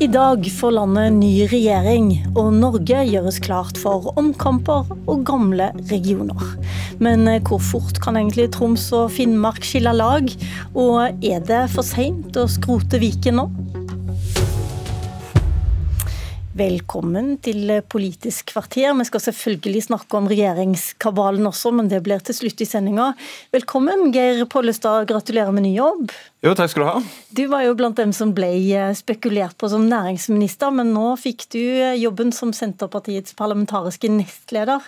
I dag får landet ny regjering, og Norge gjøres klart for omkamper og gamle regioner. Men eh, hvor fort kan egentlig Troms og Finnmark skille lag? Og er det for seint å skrote Viken nå? Velkommen til Politisk kvarter. Vi skal selvfølgelig snakke om regjeringskabalen også, men det blir til slutt i sendinga. Velkommen, Geir Pollestad. Gratulerer med ny jobb. Jo, takk skal du ha. Du var jo blant dem som ble eh, spekulert på som næringsminister, men nå fikk du eh, jobben som Senterpartiets parlamentariske nestleder.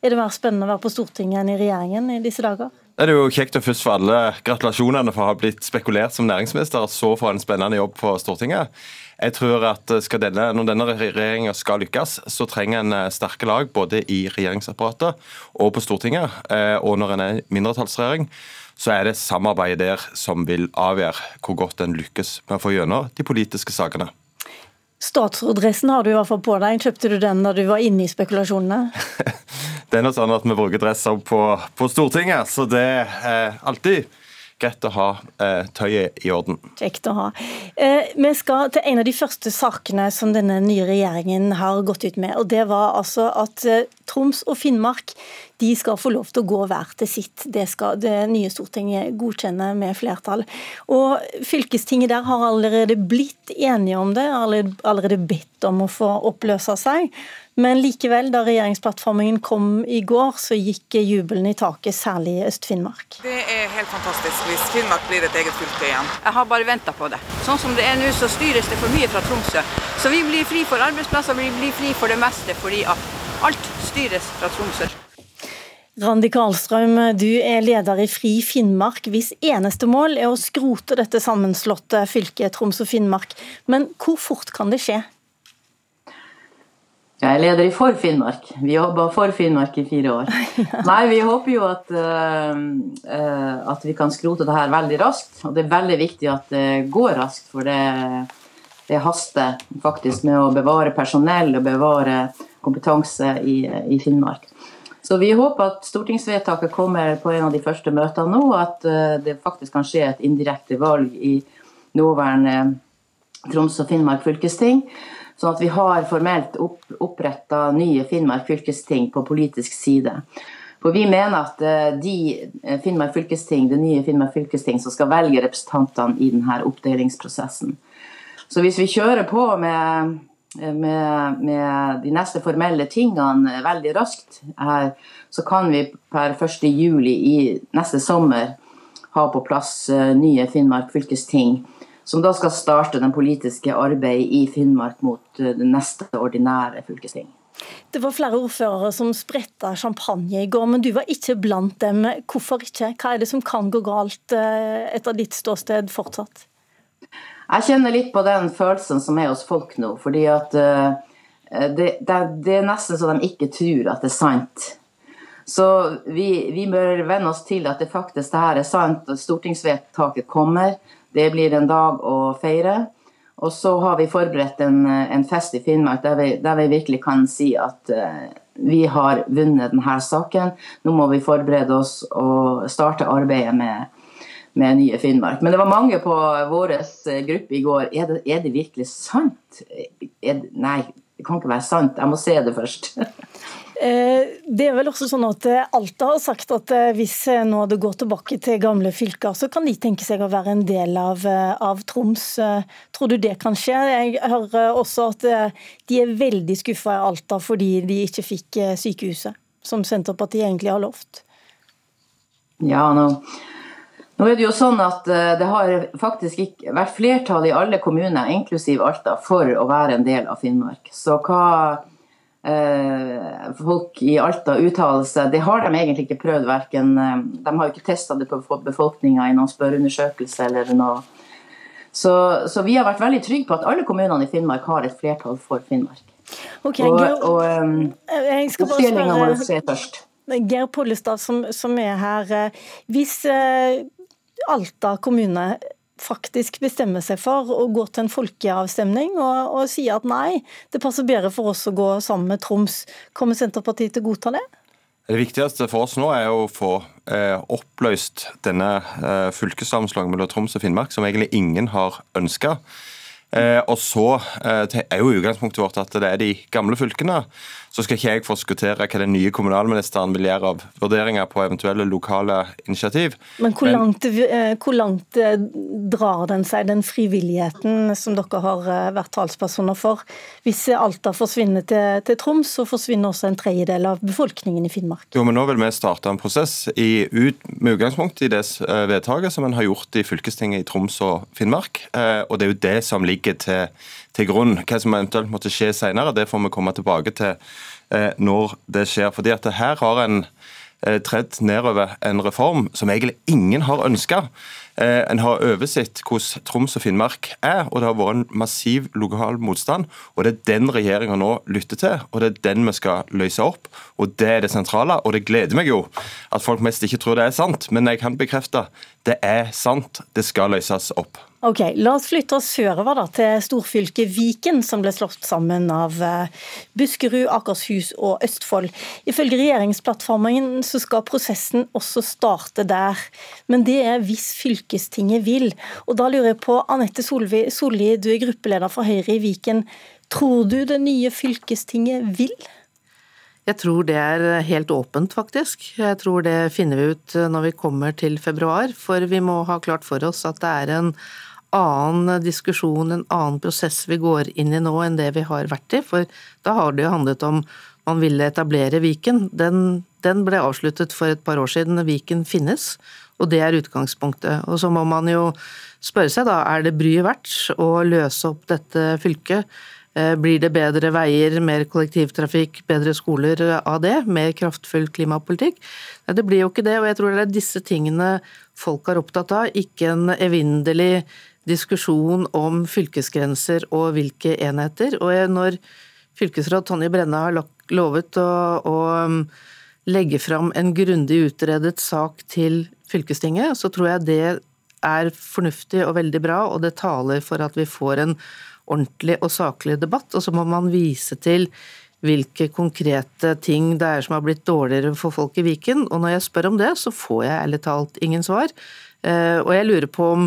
Er det mer spennende å være på Stortinget enn i regjeringen i disse dager? Det er jo kjekt å først få alle gratulasjonene for å ha blitt spekulert som næringsminister, og så få en spennende jobb på Stortinget. Jeg tror at denne, Når denne regjeringa skal lykkes, så trenger en eh, sterke lag både i regjeringsapparatet og på Stortinget. Eh, og når en er mindretallsregjering, så er det samarbeidet der som vil avgjøre hvor godt en lykkes med å få gjennom de politiske sakene. Statsråddressen har du i hvert fall på deg. Kjøpte du den da du var inne i spekulasjonene? det er noe sånn at vi bruker dresser på, på Stortinget, så det er alltid greit å ha eh, tøyet i orden. Kjekt å ha. Eh, vi skal til en av de første sakene som denne nye regjeringen har gått ut med. og Det var altså at eh, Troms og Finnmark de skal få lov til å gå hver til sitt. Det skal det nye Stortinget godkjenne med flertall. Og Fylkestinget der har allerede blitt enige om det, allerede bedt om å få oppløse seg. Men likevel, da regjeringsplattformen kom i går, så gikk jubelen i taket, særlig i Øst-Finnmark. Det er helt fantastisk hvis Finnmark blir et eget fylke igjen. Jeg har bare venta på det. Sånn som det er nå, så styres det for mye fra Tromsø. Så vi blir fri for arbeidsplasser, vi blir fri for det meste, fordi at alt styres fra Tromsø. Randi Karlstrøm, du er leder i Fri Finnmark, hvis eneste mål er å skrote dette sammenslåtte fylket Troms og Finnmark. Men hvor fort kan det skje? Jeg er leder i For Finnmark. Vi jobba for Finnmark i fire år. Nei, vi håper jo at, uh, at vi kan skrote det her veldig raskt. Og det er veldig viktig at det går raskt, for det, det haster faktisk med å bevare personell og bevare kompetanse i, i, Finnmark. Så vi håper at stortingsvedtaket kommer på en av de første møtene nå, at uh, det faktisk kan skje et indirekte valg i nåværende Troms og Finnmark fylkesting. Sånn at vi har formelt opp, oppretta nye Finnmark fylkesting på politisk side. For vi mener at eh, de eh, Finnmark fylkesting, det nye Finnmark fylkesting som skal velge representantene i denne oppdelingsprosessen. Så hvis vi kjører på med, eh, med, med de neste formelle tingene veldig raskt her, så kan vi per 1. juli i neste sommer ha på plass nye Finnmark fylkesting som da skal starte den politiske arbeidet i Finnmark mot eh, det neste ordinære fylkesting. Det var flere ordførere som spretta champagne i går, men du var ikke blant dem. Hvorfor ikke? Hva er det som kan gå galt eh, etter ditt ståsted fortsatt? Jeg kjenner litt på den følelsen som er hos folk nå. fordi at uh, det, det, det, er nesten så de ikke tror at det er sant. Så vi, vi bør venne oss til at det faktisk det her er sant, og stortingsvedtaket kommer. Det blir en dag å feire. Og så har vi forberedt en, en fest i Finnmark der vi, der vi, virkelig kan si at uh, vi har vunnet denne saken. Nå må vi forberede oss og starte arbeidet med, med nye Finnmark. Men det var mange på vår eh, gruppe i går. Er det, er det virkelig sant? Er, nei, det kan ikke være sant. Jeg må se det først. Eh, det er vel også sånn at eh, Alta har sagt at hvis nå det går tilbake til gamle fylker, så kan de tenke seg å være en del av, av Troms. Tror du det kan skje? Jeg hører også at de er veldig skuffa i Alta fordi de ikke fikk sykehuset, som Senterpartiet egentlig har lovt. Ja, nå, nå er det jo sånn at det har faktisk ikke vært flertall i alle kommuner, inklusiv Alta, for å være en del av Finnmark. Så hva Eh, folk i Alta uttaler seg. Det har de egentlig ikke prøvd. Hverken, eh, de har jo ikke testa det på befolkninga i noen spørreundersøkelse eller noe. Så, så, vi har vært veldig trygge på at alle kommunene i Finnmark har et flertall for Finnmark. Okay, og, og um, spørre må først. Geir Pollestad som, som, er her. Hvis Alta kommune faktisk bestemmer seg for å gå til en folkeavstemning og, og si at nei, det passer bedre for oss å gå sammen med Troms, kommer Senterpartiet til å godta det? Det viktigste for oss nå er å få eh, oppløst denne eh, fylkessammenslåingen mellom Troms og Finnmark, som egentlig ingen har ønska. Og så er jo utgangspunktet vårt at det er de gamle fylkene så skal ikke jeg forskuttere hva den nye kommunalministeren vil gjøre av vurderinger på eventuelle lokale initiativ. Men hvor langt, eh, hvor langt eh, drar den seg, den frivilligheten som dere har eh, vært talspersoner for? Hvis Alta forsvinner til, til Troms, så forsvinner også en tredjedel av befolkningen i Finnmark. Jo, men Nå vil vi starte en prosess i, ut, med utgangspunkt i det vedtaket som en har gjort i fylkestinget i Troms og Finnmark. Og Det er jo det som ligger til til grunn. Hva som eventuelt måtte skje senere, det får vi komme tilbake til eh, når det skjer. Fordi at her har en eh, tredd nedover en reform som egentlig ingen har ønska. Eh, en har oversett hvordan Troms og Finnmark er, og det har vært en massiv lokal motstand. og Det er den regjeringa nå lytter til, og det er den vi skal løse opp. og Det er det sentrale. og Det gleder meg jo at folk mest ikke tror det er sant, men jeg kan bekrefte det er sant. Det skal løses opp. Ok, La oss flytte oss sørover da, til storfylket Viken, som ble slått sammen av eh, Buskerud, Akershus og Østfold. Ifølge regjeringsplattformen så skal prosessen også starte der, men det er hvis fylkestinget vil. Og Da lurer jeg på, Anette Solli, du er gruppeleder for Høyre i Viken. Tror du det nye fylkestinget vil? Jeg tror det er helt åpent, faktisk. Jeg tror det finner vi ut når vi kommer til februar. For vi må ha klart for oss at det er en annen diskusjon, en annen prosess vi går inn i nå enn det vi har vært i. For da har det jo handlet om man ville etablere Viken. Den, den ble avsluttet for et par år siden. Viken finnes, og det er utgangspunktet. Og så må man jo spørre seg da, er det bryet verdt å løse opp dette fylket? Eh, blir det bedre veier, mer kollektivtrafikk, bedre skoler av det? Mer kraftfull klimapolitikk? Nei, det blir jo ikke det, og jeg tror det er disse tingene folk er opptatt av, ikke en evinnelig diskusjon om fylkesgrenser og hvilke enheter. Og når fylkesråd Tonje Brenna har lovet å, å um, legge fram en grundig utredet sak til fylkestinget, så tror jeg det er fornuftig og veldig bra, og det taler for at vi får en ordentlig og saklig debatt. Og så må man vise til hvilke konkrete ting det er som har blitt dårligere for folk i Viken. Og når jeg spør om det, så får jeg ærlig talt ingen svar. Eh, og jeg lurer på om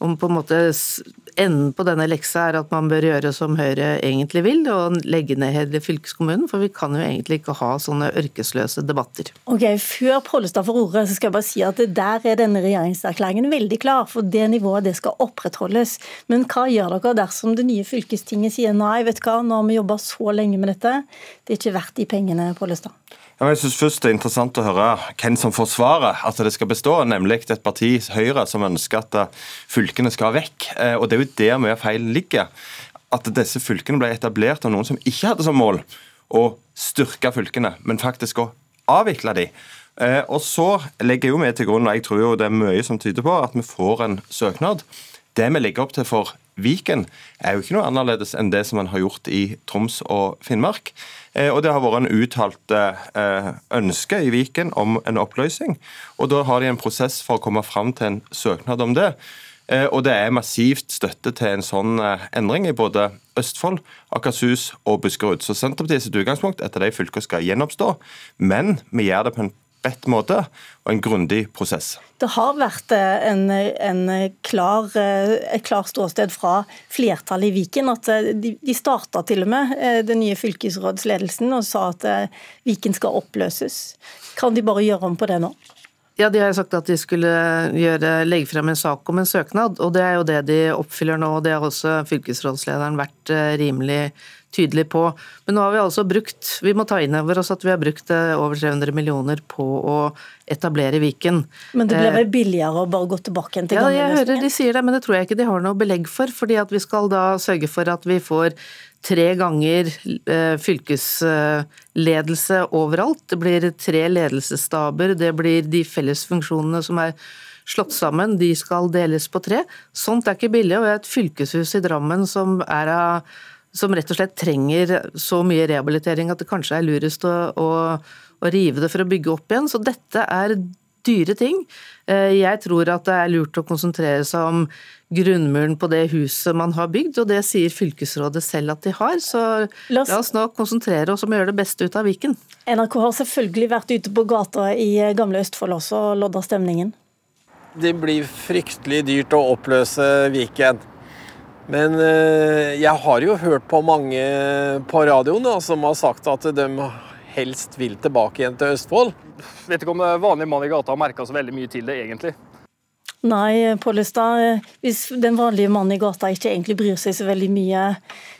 om på en måte enden på denne leksa er at man bør gjøre som Høyre egentlig vil, og legge ned hele fylkeskommunen. For vi kan jo egentlig ikke ha sånne ørkesløse debatter. Ok, Før Pollestad får ordet, så skal jeg bare si at der er denne regjeringserklæringen veldig klar. For det nivået det skal opprettholdes. Men hva gjør dere dersom det nye fylkestinget sier nei, vet du hva, nå har vi jobba så lenge med dette, det er ikke verdt de pengene, Pollestad? Jeg synes først Det er interessant å høre hvem som forsvarer at det skal bestå, nemlig et parti, Høyre, som ønsker at eh, fylkene skal vekk. Eh, og Det er jo der mye feil ligger. At disse fylkene ble etablert av noen som ikke hadde som mål å styrke fylkene, men faktisk å avvikle de. Eh, og så legger jo med til grunn, og jeg tror jo det er mye som tyder på, at vi får en søknad. Det vi legger opp til for Viken, er jo ikke noe annerledes enn det som man har gjort i Troms og Finnmark. Eh, og Det har vært en uttalt eh, ønske i Viken om en oppløsning. og Da har de en prosess for å komme fram til en søknad om det. Eh, og Det er massivt støtte til en sånn endring i både Østfold, Akershus og Buskerud. Så Senterpartiets utgangspunkt etter de fylkene skal gjenoppstå, men vi gjør det på en rett måte og en grundig prosess. Det har vært eh, en, en klar, eh, et klart ståsted fra flertallet i Viken. at eh, De, de starta til og med den nye fylkesrådsledelsen og sa at Viken skal oppløses. Kan de bare gjøre om på det nå? Ja, De har sagt at de skulle gjøre, legge frem en sak om en søknad, og det er jo det de oppfyller nå. og Det har også fylkesrådslederen vært rimelig tydelig på. Men nå har vi altså brukt Vi må ta inn over oss at vi har brukt eh, over 300 millioner på å etablere Viken. Men det ble vel billigere å bare gå tilbake til ja, gamle? Ja, jeg hører de sier det, men det tror jeg ikke de har noe belegg for. fordi at vi skal da sørge for at vi får tre ganger eh, fylkesledelse overalt. Det blir tre ledelsesstaber, det blir de felles funksjonene som er slått sammen, de skal deles på tre. Sånt er ikke billig, og vi har et fylkeshus i Drammen som er av som rett og slett trenger så mye rehabilitering at det kanskje er lurest å, å, å rive det for å bygge opp igjen. Så dette er dyre ting. Eh, jeg tror at det er lurt å konsentrere seg om grunnmuren på det huset man har bygd, og det sier fylkesrådet selv at de har. Så la oss, la oss nå konsentrere oss om å gjøre det beste ut av Viken. NRK har selvfølgelig vært ute på gata i gamle Østfold også og lodda stemningen. Det blir fryktelig dyrt å oppløse Viken. Men eh, jeg har jo hørt på mange på radioen da, som har sagt at de helst vil tilbake igjen til Østfold. Vet ikke om vanlig mann i gata har merka så veldig mye til det, egentlig. Nei, Pollestad. Hvis den vanlige mannen i gata ikke egentlig bryr seg så veldig mye,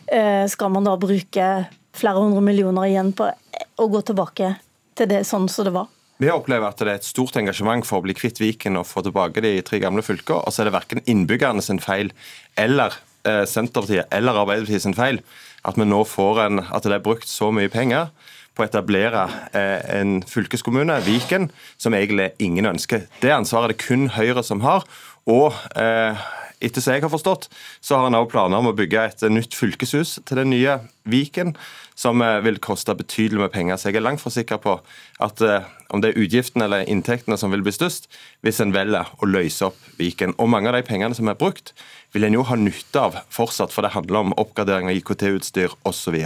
eh, skal man da bruke flere hundre millioner igjen på å gå tilbake til det sånn som det var? Vi opplever at det er et stort engasjement for å bli kvitt Viken og få tilbake de tre gamle fylkene. Og så er det verken innbyggerne sin feil eller eh, Senterpartiet eller Arbeiderpartiet sin feil at vi nå får en, at det er brukt så mye penger på å etablere eh, en fylkeskommune, Viken, som egentlig ingen ønsker. Det ansvaret er det kun Høyre som har. Og eh, etter som jeg har forstått, så har en også planer om å bygge et nytt fylkeshus til den nye Viken, som eh, vil koste betydelig med penger. Så jeg er langt fra sikker på at eh, om det er utgiftene eller inntektene som vil bli størst, hvis en velger å løse opp Viken. Og mange av de pengene som er brukt, vil en jo ha nytte av fortsatt, for det handler om oppgradering av IKT-utstyr osv.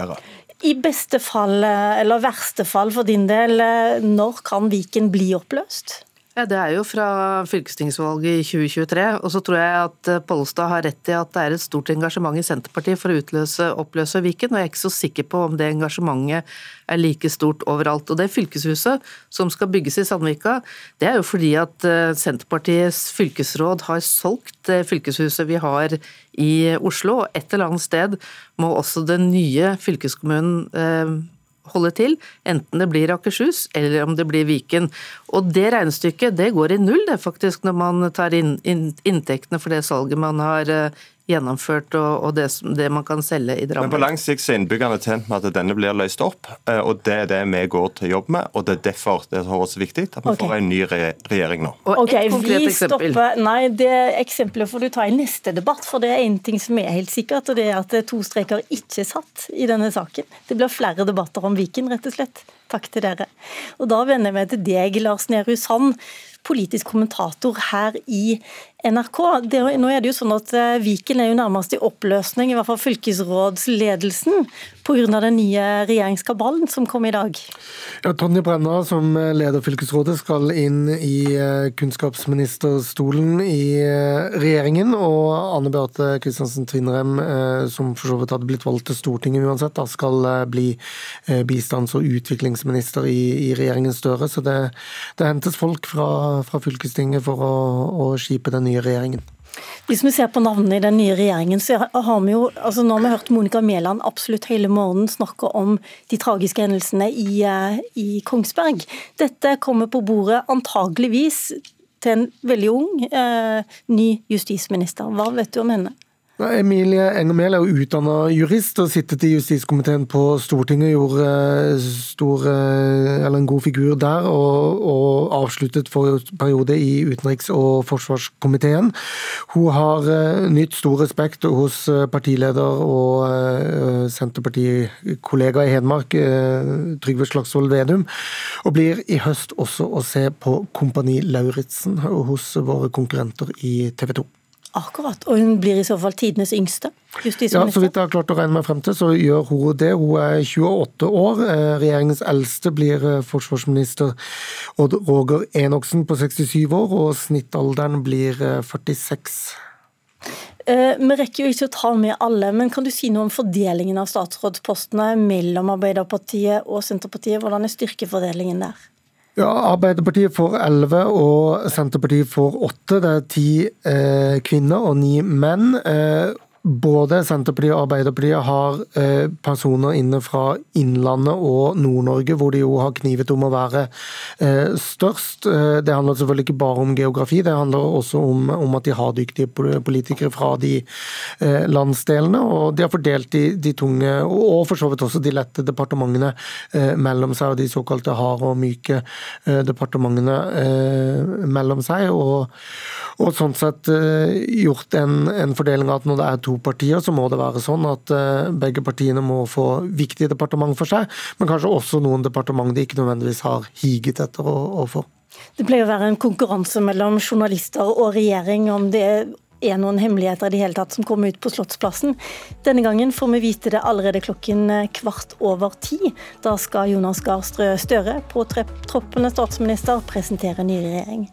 I beste fall, eh, eller verste fall for din del, når kan Viken bli oppløst? Ja, Det er jo fra fylkestingsvalget i 2023. Og så tror jeg at eh, Pollestad har rett i at det er et stort engasjement i Senterpartiet for å utløse, oppløse Viken. Og jeg er ikke så sikker på om det engasjementet er like stort overalt. Og det fylkeshuset som skal bygges i Sandvika, det er jo fordi at eh, Senterpartiets fylkesråd har solgt det fylkeshuset vi har i Oslo. Og et eller annet sted må også den nye fylkeskommunen eh, holde til, enten det blir Akershus eller om det blir Viken. Og det regnestykket det går i null, det faktisk, når man tar inn, inn inntektene for det salget man har uh, gjennomført og, og det, det, man kan selge i Drammen. Men på lang sikt er innbyggerne tjent med at denne blir løst opp, uh, og det er det vi går til jobb med. og Det er derfor det er også viktig at vi okay. får en ny re regjering nå. Og et konkret eksempel. Stopper, nei, det eksempelet får du ta i neste debatt, for det er en ting som er helt sikkert, og det er at to streker ikke er satt i denne saken. Det blir flere debatter om Viken, rett og slett. Takk til dere. Og Da vender jeg meg til deg, Lars Nehru Sand, politisk kommentator her i NRK. Det, nå er det jo sånn at eh, Viken er jo nærmest i oppløsning, i hvert fall fylkesrådsledelsen, pga. den nye regjeringskabalen som kom i dag. Ja, Tonje Brenna som leder fylkesrådet skal inn i eh, kunnskapsministerstolen i eh, regjeringen. Og Anne Beate Kristiansen Tvinnerem, som for så vidt hadde blitt valgt til Stortinget uansett, da skal bli bistands- og utviklingsminister i, i regjeringen Støre. Så det, det hentes folk fra, fra fylkestinget for å, å skipe den nye regjeringen? Hvis vi ser på navnene i den nye regjeringen, så har vi jo altså Nå har vi hørt Monica Mæland absolutt hele morgenen snakke om de tragiske hendelsene i, eh, i Kongsberg. Dette kommer på bordet antageligvis til en veldig ung eh, ny justisminister. Hva vet du om henne? Emilie Enger er jo utdanna jurist og sittet i justiskomiteen på Stortinget. Gjorde eh, stor, eh, en god figur der, og, og avsluttet for periode i utenriks- og forsvarskomiteen. Hun har eh, nytt stor respekt hos partileder og Senterpartikollega i Hedmark, Trygve Slagsvold Vedum, og blir i høst også å se på Kompani Lauritzen hos våre konkurrenter i TV 2. Akkurat. Og hun blir i så fall tidenes yngste justisminister? Ja, så vidt jeg har klart å regne meg frem til, så gjør hun det. Hun er 28 år. Eh, regjeringens eldste blir eh, forsvarsminister Odd Roger Enoksen på 67 år, og snittalderen blir 46. Eh, vi rekker jo ikke å ta med alle, men kan du si noe om fordelingen av statsrådspostene mellom Arbeiderpartiet og Senterpartiet? Hvordan er styrkefordelingen der? Ja, Arbeiderpartiet får elleve og Senterpartiet får åtte. Det er ti eh, kvinner og ni menn. Eh, både Senterpartiet og Arbeiderpartiet har eh, personer inne fra Innlandet og Nord-Norge, hvor de jo har knivet om å være eh, størst. Eh, det handler selvfølgelig ikke bare om geografi, det handler også om, om at de har dyktige politikere fra de landsdelene. Og de har fordelt de, de tunge, og for så vidt også de lette departementene mellom seg, og de såkalte harde og myke departementene mellom seg. Og, og sånn sett gjort en, en fordeling av at når det er to partier, så må det være sånn at eh, begge partiene må få viktige departement for seg, men kanskje også noen departement de ikke nødvendigvis har higet etter å, å få. Det pleier å være en konkurranse mellom journalister og regjering om det er noen hemmeligheter i det hele tatt som kommer ut på Slottsplassen. Denne gangen får vi vite det allerede klokken eh, kvart over ti. Da skal Jonas Gahr Støre, påtroppende statsminister, presentere ny regjering.